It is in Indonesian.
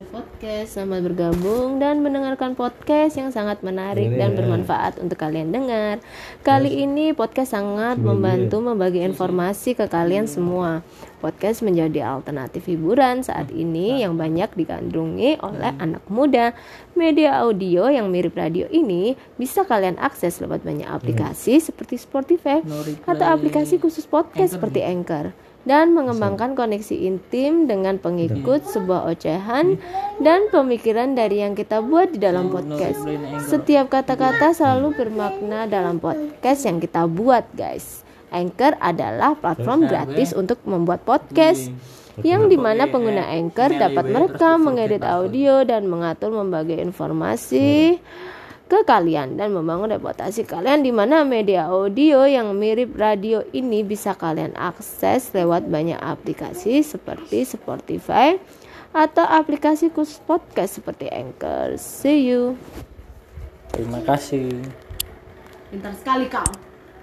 podcast. Selamat bergabung dan mendengarkan podcast yang sangat menarik dan bermanfaat untuk kalian dengar. Kali ini podcast sangat membantu membagi informasi ke kalian semua. Podcast menjadi alternatif hiburan saat ini yang banyak digandrungi oleh anak muda. Media audio yang mirip radio ini bisa kalian akses lewat banyak aplikasi seperti Spotify atau aplikasi khusus podcast seperti Anchor dan mengembangkan koneksi intim dengan pengikut sebuah ocehan dan pemikiran dari yang kita buat di dalam podcast. Setiap kata-kata selalu bermakna dalam podcast yang kita buat, guys. Anchor adalah platform gratis untuk membuat podcast yang di mana pengguna Anchor dapat merekam, mengedit audio, dan mengatur membagi informasi ke kalian dan membangun reputasi kalian di mana media audio yang mirip radio ini bisa kalian akses lewat banyak aplikasi seperti Spotify atau aplikasi khusus podcast seperti Anchor. See you. Terima kasih. Pintar sekali kau.